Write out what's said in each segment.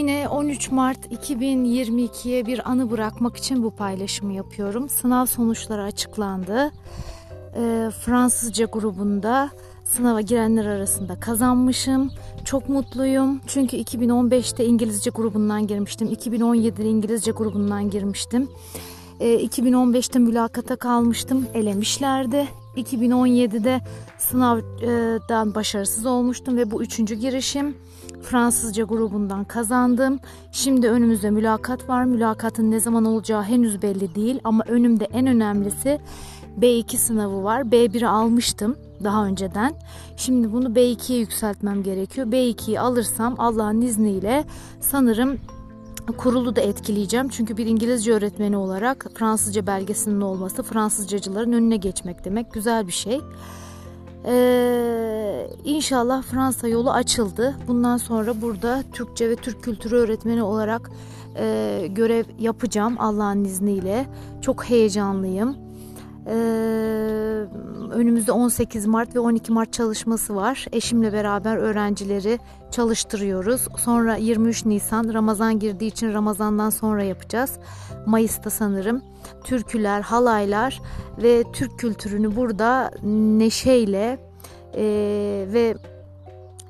yine 13 Mart 2022'ye bir anı bırakmak için bu paylaşımı yapıyorum. Sınav sonuçları açıklandı. E, Fransızca grubunda sınava girenler arasında kazanmışım. Çok mutluyum. Çünkü 2015'te İngilizce grubundan girmiştim. 2017'de İngilizce grubundan girmiştim. E, 2015'te mülakata kalmıştım. Elemişlerdi. 2017'de sınavdan başarısız olmuştum ve bu üçüncü girişim. Fransızca grubundan kazandım. Şimdi önümüzde mülakat var. Mülakatın ne zaman olacağı henüz belli değil ama önümde en önemlisi B2 sınavı var. B1'i almıştım daha önceden. Şimdi bunu B2'ye yükseltmem gerekiyor. B2'yi alırsam Allah'ın izniyle sanırım kurulu da etkileyeceğim. Çünkü bir İngilizce öğretmeni olarak Fransızca belgesinin olması Fransızcacıların önüne geçmek demek. Güzel bir şey. Ee, inşallah Fransa yolu açıldı. Bundan sonra burada Türkçe ve Türk kültürü öğretmeni olarak e, görev yapacağım Allah'ın izniyle. Çok heyecanlıyım. Ee, önümüzde 18 Mart ve 12 Mart çalışması var. Eşimle beraber öğrencileri çalıştırıyoruz. Sonra 23 Nisan Ramazan girdiği için Ramazan'dan sonra yapacağız. Mayıs'ta sanırım. Türküler, halaylar ve Türk kültürünü burada neşeyle e, ve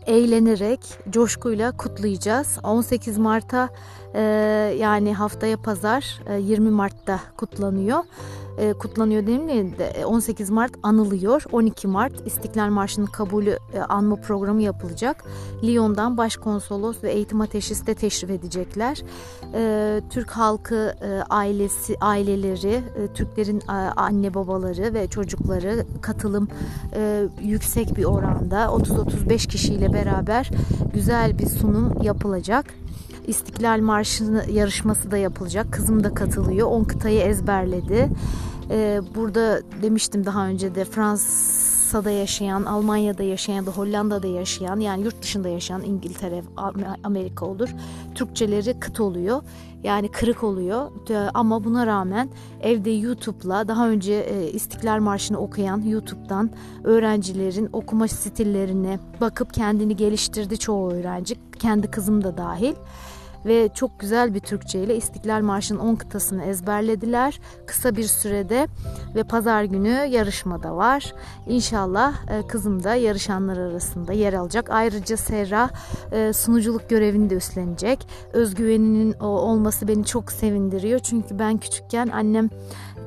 eğlenerek, coşkuyla kutlayacağız. 18 Mart'a e, yani haftaya pazar e, 20 Mart'ta kutlanıyor e, kutlanıyor değil mi? 18 Mart anılıyor. 12 Mart İstiklal Marşı'nın kabulü e, anma programı yapılacak. Lyon'dan başkonsolos ve eğitim ateşisi de teşrif edecekler. E, Türk halkı e, ailesi aileleri, e, Türklerin e, anne babaları ve çocukları katılım e, yüksek bir oranda 30-35 kişiyle beraber güzel bir sunum yapılacak. İstiklal Marşı yarışması da yapılacak. Kızım da katılıyor. 10 kıtayı ezberledi. Ee, burada demiştim daha önce de Fransa'da yaşayan, Almanya'da yaşayan ya da Hollanda'da yaşayan yani yurt dışında yaşayan İngiltere, Amerika olur. Türkçeleri kıt oluyor. Yani kırık oluyor ama buna rağmen evde YouTube'la daha önce e, İstiklal Marşı'nı okuyan YouTube'dan öğrencilerin okuma stillerine bakıp kendini geliştirdi çoğu öğrenci. Kendi kızım da dahil ve çok güzel bir Türkçe ile İstiklal Marşı'nın 10 kıtasını ezberlediler. Kısa bir sürede ve pazar günü yarışmada var. İnşallah e, kızım da yarışanlar arasında yer alacak. Ayrıca Serra e, sunuculuk görevini de üstlenecek. Özgüveninin olması beni çok sevindiriyor. Çünkü ben küçükken annem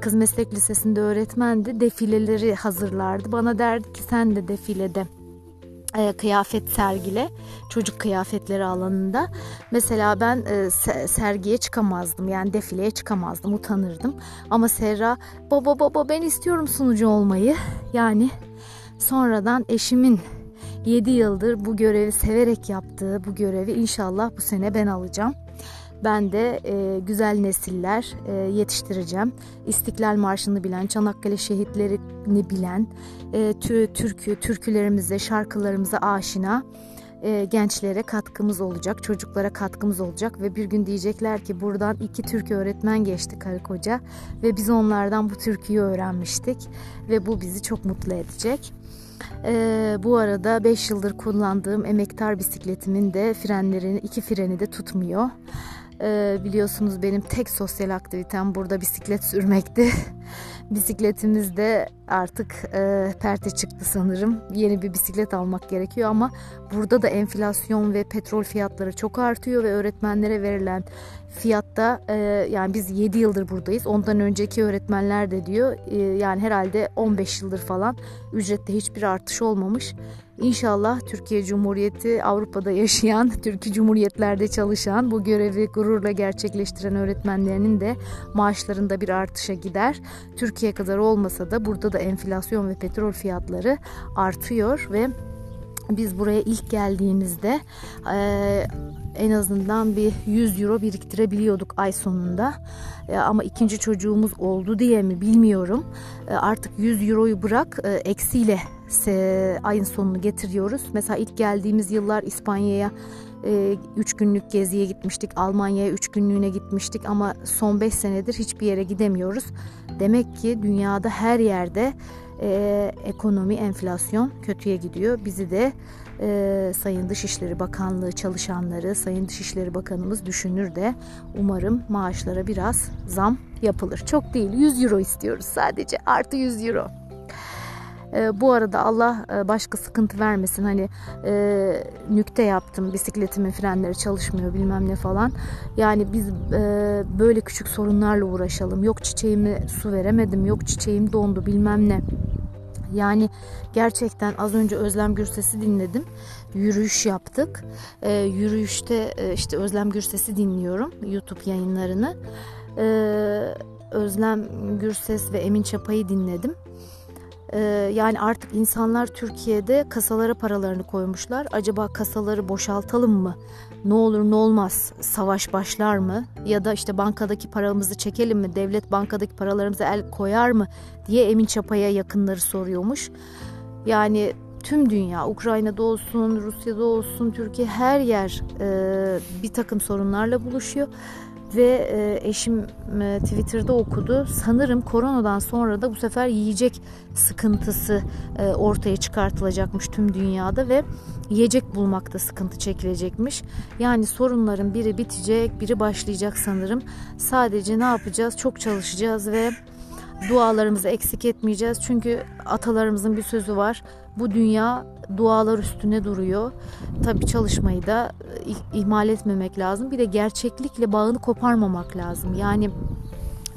Kız Meslek Lisesi'nde öğretmendi. Defileleri hazırlardı. Bana derdi ki sen de defilede e, kıyafet sergile çocuk kıyafetleri alanında. Mesela ben e, sergiye çıkamazdım yani defileye çıkamazdım utanırdım. Ama Serra baba baba ben istiyorum sunucu olmayı. Yani sonradan eşimin 7 yıldır bu görevi severek yaptığı bu görevi inşallah bu sene ben alacağım. Ben de e, güzel nesiller e, yetiştireceğim. İstiklal Marşı'nı bilen, Çanakkale şehitlerini bilen, e, türkü, türkülerimize, şarkılarımıza aşina e, gençlere katkımız olacak, çocuklara katkımız olacak ve bir gün diyecekler ki buradan iki Türk öğretmen geçti karı koca ve biz onlardan bu türküyü öğrenmiştik ve bu bizi çok mutlu edecek. Ee, bu arada 5 yıldır kullandığım emektar bisikletimin de frenlerini iki freni de tutmuyor. Ee, biliyorsunuz benim tek sosyal aktivitem burada bisiklet sürmekti. Bisikletimiz de artık e, perte çıktı sanırım. Yeni bir bisiklet almak gerekiyor ama burada da enflasyon ve petrol fiyatları çok artıyor ve öğretmenlere verilen fiyatta e, yani biz 7 yıldır buradayız. Ondan önceki öğretmenler de diyor e, yani herhalde 15 yıldır falan ücrette hiçbir artış olmamış. İnşallah Türkiye Cumhuriyeti Avrupa'da yaşayan, Türkiye Cumhuriyetlerde çalışan, bu görevi gururla gerçekleştiren öğretmenlerinin de maaşlarında bir artışa gider. Türkiye kadar olmasa da burada da enflasyon ve petrol fiyatları artıyor ve biz buraya ilk geldiğimizde e, en azından bir 100 euro biriktirebiliyorduk ay sonunda. E, ama ikinci çocuğumuz oldu diye mi bilmiyorum. E, artık 100 euroyu bırak e, eksiyle e, ayın sonunu getiriyoruz. Mesela ilk geldiğimiz yıllar İspanya'ya 3 günlük geziye gitmiştik. Almanya'ya 3 günlüğüne gitmiştik ama son 5 senedir hiçbir yere gidemiyoruz. Demek ki dünyada her yerde e, ekonomi, enflasyon kötüye gidiyor. Bizi de e, Sayın Dışişleri Bakanlığı çalışanları, Sayın Dışişleri Bakanımız düşünür de umarım maaşlara biraz zam yapılır. Çok değil 100 euro istiyoruz sadece artı 100 euro. E, bu arada Allah e, başka sıkıntı vermesin. Hani e, nükte yaptım, bisikletimin frenleri çalışmıyor bilmem ne falan. Yani biz e, böyle küçük sorunlarla uğraşalım. Yok çiçeğimi su veremedim, yok çiçeğim dondu bilmem ne. Yani gerçekten az önce Özlem Gürses'i dinledim. Yürüyüş yaptık. E, yürüyüşte işte Özlem Gürses'i dinliyorum YouTube yayınlarını. E, Özlem Gürses ve Emin Çapa'yı dinledim. E, yani artık insanlar Türkiye'de kasalara paralarını koymuşlar. Acaba kasaları boşaltalım mı? Ne olur ne olmaz savaş başlar mı? Ya da işte bankadaki paramızı çekelim mi? Devlet bankadaki paralarımıza el koyar mı? diye Emin Çapa'ya yakınları soruyormuş. Yani tüm dünya Ukrayna'da olsun, Rusya'da olsun, Türkiye her yer e, bir takım sorunlarla buluşuyor ve e, eşim e, Twitter'da okudu. Sanırım koronadan sonra da bu sefer yiyecek sıkıntısı e, ortaya çıkartılacakmış tüm dünyada ve yiyecek bulmakta sıkıntı çekilecekmiş. Yani sorunların biri bitecek, biri başlayacak sanırım. Sadece ne yapacağız? Çok çalışacağız ve dualarımızı eksik etmeyeceğiz. Çünkü atalarımızın bir sözü var. Bu dünya dualar üstüne duruyor. Tabii çalışmayı da e, ihmal etmemek lazım. Bir de gerçeklikle bağını koparmamak lazım. Yani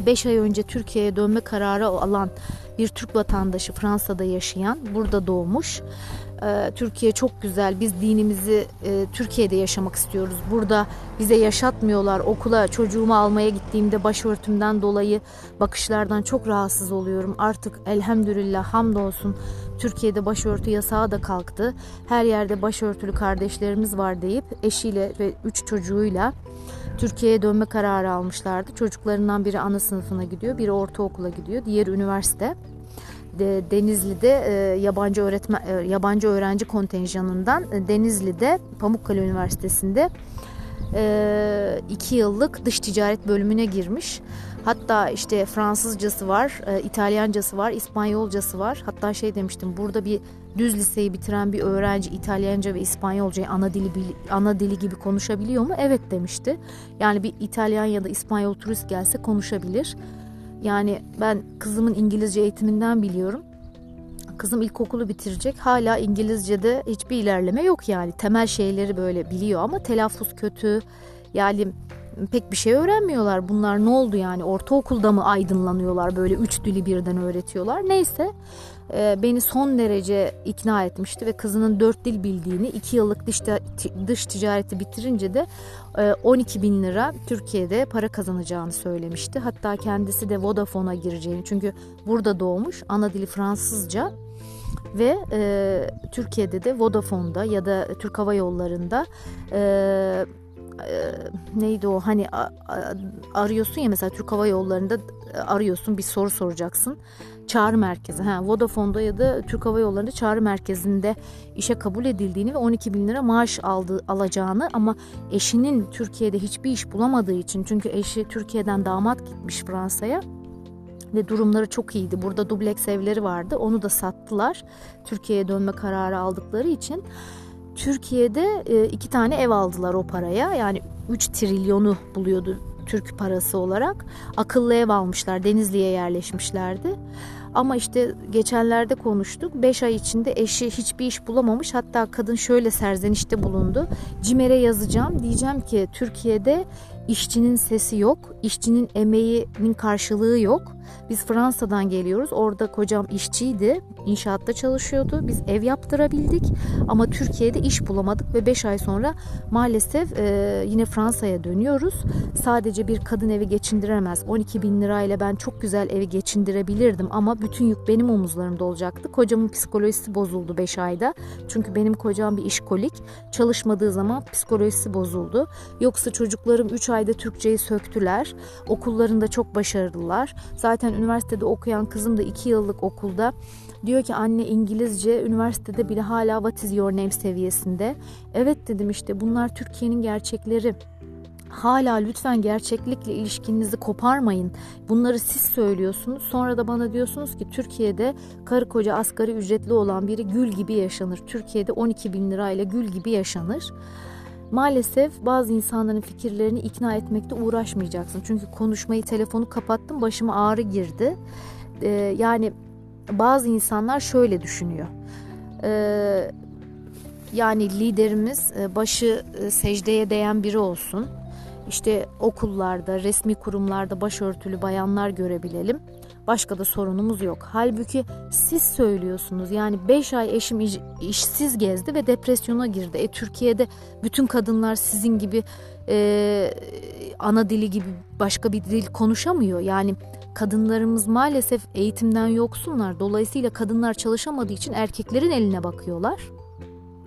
5 ay önce Türkiye'ye dönme kararı alan bir Türk vatandaşı Fransa'da yaşayan, burada doğmuş Türkiye çok güzel. Biz dinimizi e, Türkiye'de yaşamak istiyoruz. Burada bize yaşatmıyorlar. Okula çocuğumu almaya gittiğimde başörtümden dolayı bakışlardan çok rahatsız oluyorum. Artık elhamdülillah hamdolsun Türkiye'de başörtü yasağı da kalktı. Her yerde başörtülü kardeşlerimiz var deyip eşiyle ve üç çocuğuyla Türkiye'ye dönme kararı almışlardı. Çocuklarından biri ana sınıfına gidiyor, biri ortaokula gidiyor, diğeri üniversite. Denizli'de e, yabancı öğretmen e, yabancı öğrenci kontenjanından e, Denizli'de Pamukkale Üniversitesi'nde iki yıllık dış ticaret bölümüne girmiş. Hatta işte Fransızcası var, İtalyancası var, İspanyolcası var. Hatta şey demiştim burada bir düz liseyi bitiren bir öğrenci İtalyanca ve İspanyolcayı ana dili ana dili gibi konuşabiliyor mu? Evet demişti. Yani bir İtalyan ya da İspanyol turist gelse konuşabilir. Yani ben kızımın İngilizce eğitiminden biliyorum. Kızım ilkokulu bitirecek. Hala İngilizce'de hiçbir ilerleme yok yani. Temel şeyleri böyle biliyor ama telaffuz kötü. Yani pek bir şey öğrenmiyorlar. Bunlar ne oldu yani? Ortaokulda mı aydınlanıyorlar? Böyle üç dili birden öğretiyorlar. Neyse e, beni son derece ikna etmişti ve kızının dört dil bildiğini, iki yıllık dış, dış ticareti bitirince de 12 e, bin lira Türkiye'de para kazanacağını söylemişti. Hatta kendisi de Vodafone'a gireceğini çünkü burada doğmuş, ana dili Fransızca ve e, Türkiye'de de Vodafone'da ya da Türk Hava Yolları'nda e, e, neydi o hani arıyorsun ya mesela Türk Hava Yolları'nda arıyorsun bir soru soracaksın çağrı merkezi. Ha, Vodafone'da ya da Türk Hava Yolları'nda çağrı merkezinde işe kabul edildiğini ve 12 bin lira maaş aldı, alacağını ama eşinin Türkiye'de hiçbir iş bulamadığı için çünkü eşi Türkiye'den damat gitmiş Fransa'ya ve durumları çok iyiydi. Burada dubleks evleri vardı. Onu da sattılar. Türkiye'ye dönme kararı aldıkları için. Türkiye'de e, iki tane ev aldılar o paraya. Yani 3 trilyonu buluyordu Türk parası olarak. Akıllı ev almışlar. Denizli'ye yerleşmişlerdi. Ama işte geçenlerde konuştuk. 5 ay içinde eşi hiçbir iş bulamamış. Hatta kadın şöyle serzenişte bulundu. Cimer'e yazacağım. Diyeceğim ki Türkiye'de işçinin sesi yok. işçinin emeğinin karşılığı yok. Biz Fransa'dan geliyoruz. Orada kocam işçiydi. İnşaatta çalışıyordu. Biz ev yaptırabildik. Ama Türkiye'de iş bulamadık ve 5 ay sonra maalesef e, yine Fransa'ya dönüyoruz. Sadece bir kadın evi geçindiremez. 12 bin lirayla ben çok güzel evi geçindirebilirdim ama bütün yük benim omuzlarımda olacaktı. Kocamın psikolojisi bozuldu 5 ayda. Çünkü benim kocam bir işkolik. Çalışmadığı zaman psikolojisi bozuldu. Yoksa çocuklarım 3 ayda Türkçeyi söktüler. Okullarında çok başarılılar. Zaten üniversitede okuyan kızım da 2 yıllık okulda. Diyor ki anne İngilizce üniversitede bile hala what is your name seviyesinde. Evet dedim işte bunlar Türkiye'nin gerçekleri. Hala lütfen gerçeklikle ilişkinizi koparmayın. Bunları siz söylüyorsunuz. Sonra da bana diyorsunuz ki Türkiye'de karı koca asgari ücretli olan biri gül gibi yaşanır. Türkiye'de 12 bin lirayla gül gibi yaşanır. Maalesef bazı insanların fikirlerini ikna etmekte uğraşmayacaksın. Çünkü konuşmayı telefonu kapattım başıma ağrı girdi. Ee, yani bazı insanlar şöyle düşünüyor. Ee, yani liderimiz e, başı e, secdeye değen biri olsun işte okullarda, resmi kurumlarda başörtülü bayanlar görebilelim. Başka da sorunumuz yok. Halbuki siz söylüyorsunuz. Yani 5 ay eşim iş, işsiz gezdi ve depresyona girdi. E Türkiye'de bütün kadınlar sizin gibi e, ana dili gibi başka bir dil konuşamıyor. Yani kadınlarımız maalesef eğitimden yoksunlar. Dolayısıyla kadınlar çalışamadığı için erkeklerin eline bakıyorlar.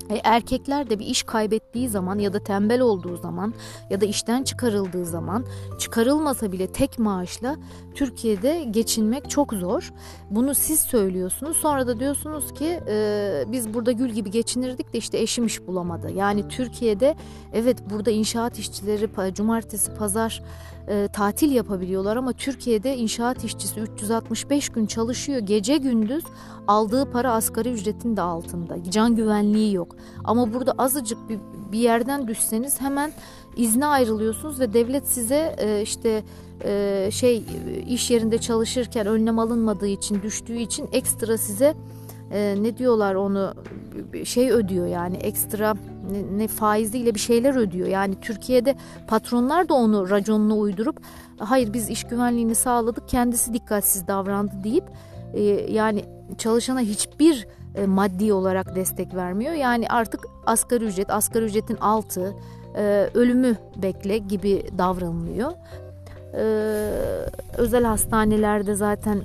E, erkekler de bir iş kaybettiği zaman ya da tembel olduğu zaman ya da işten çıkarıldığı zaman çıkarılmasa bile tek maaşla Türkiye'de geçinmek çok zor. Bunu siz söylüyorsunuz. Sonra da diyorsunuz ki e, biz burada gül gibi geçinirdik de işte eşim iş bulamadı. Yani Türkiye'de evet burada inşaat işçileri cumartesi pazar e, tatil yapabiliyorlar ama Türkiye'de inşaat işçisi 365 gün çalışıyor. Gece gündüz aldığı para asgari ücretin de altında. Can güvenliği yok. Ama burada azıcık bir, bir yerden düşseniz hemen izne ayrılıyorsunuz ve devlet size e, işte e, şey iş yerinde çalışırken önlem alınmadığı için düştüğü için ekstra size e, ne diyorlar onu şey ödüyor yani ekstra ne, ne faiziyle bir şeyler ödüyor. Yani Türkiye'de patronlar da onu raconuna uydurup hayır biz iş güvenliğini sağladık kendisi dikkatsiz davrandı deyip e, yani çalışana hiçbir e, maddi olarak destek vermiyor. Yani artık asgari ücret, asgari ücretin altı, e, ölümü bekle gibi davranılıyor. E, özel hastanelerde zaten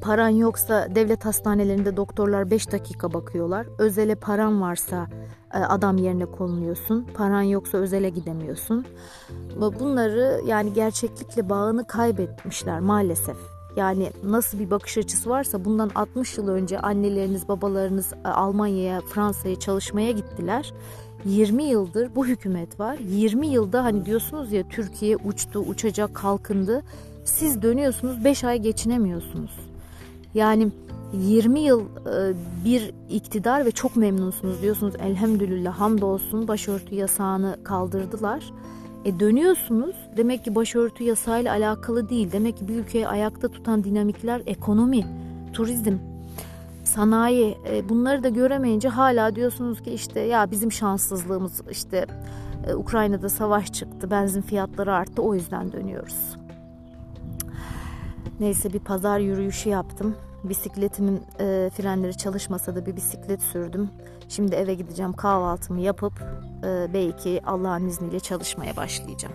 paran yoksa devlet hastanelerinde doktorlar 5 dakika bakıyorlar. Özele paran varsa e, adam yerine konuluyorsun. Paran yoksa özele gidemiyorsun. Bunları yani gerçeklikle bağını kaybetmişler maalesef. Yani nasıl bir bakış açısı varsa bundan 60 yıl önce anneleriniz, babalarınız e, Almanya'ya, Fransa'ya çalışmaya gittiler. 20 yıldır bu hükümet var. 20 yılda hani diyorsunuz ya Türkiye uçtu, uçacak, kalkındı. Siz dönüyorsunuz 5 ay geçinemiyorsunuz. Yani 20 yıl e, bir iktidar ve çok memnunsunuz diyorsunuz elhamdülillah hamdolsun başörtü yasağını kaldırdılar. E dönüyorsunuz demek ki başörtü yasağıyla alakalı değil. Demek ki bir ülkeyi ayakta tutan dinamikler ekonomi, turizm, sanayi e, bunları da göremeyince hala diyorsunuz ki işte ya bizim şanssızlığımız işte e, Ukrayna'da savaş çıktı, benzin fiyatları arttı o yüzden dönüyoruz. Neyse bir pazar yürüyüşü yaptım. Bisikletimin e, frenleri çalışmasa da bir bisiklet sürdüm. Şimdi eve gideceğim kahvaltımı yapıp e, belki Allah'ın izniyle çalışmaya başlayacağım.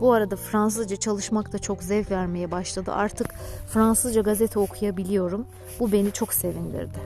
Bu arada Fransızca çalışmak da çok zevk vermeye başladı. Artık Fransızca gazete okuyabiliyorum. Bu beni çok sevindirdi.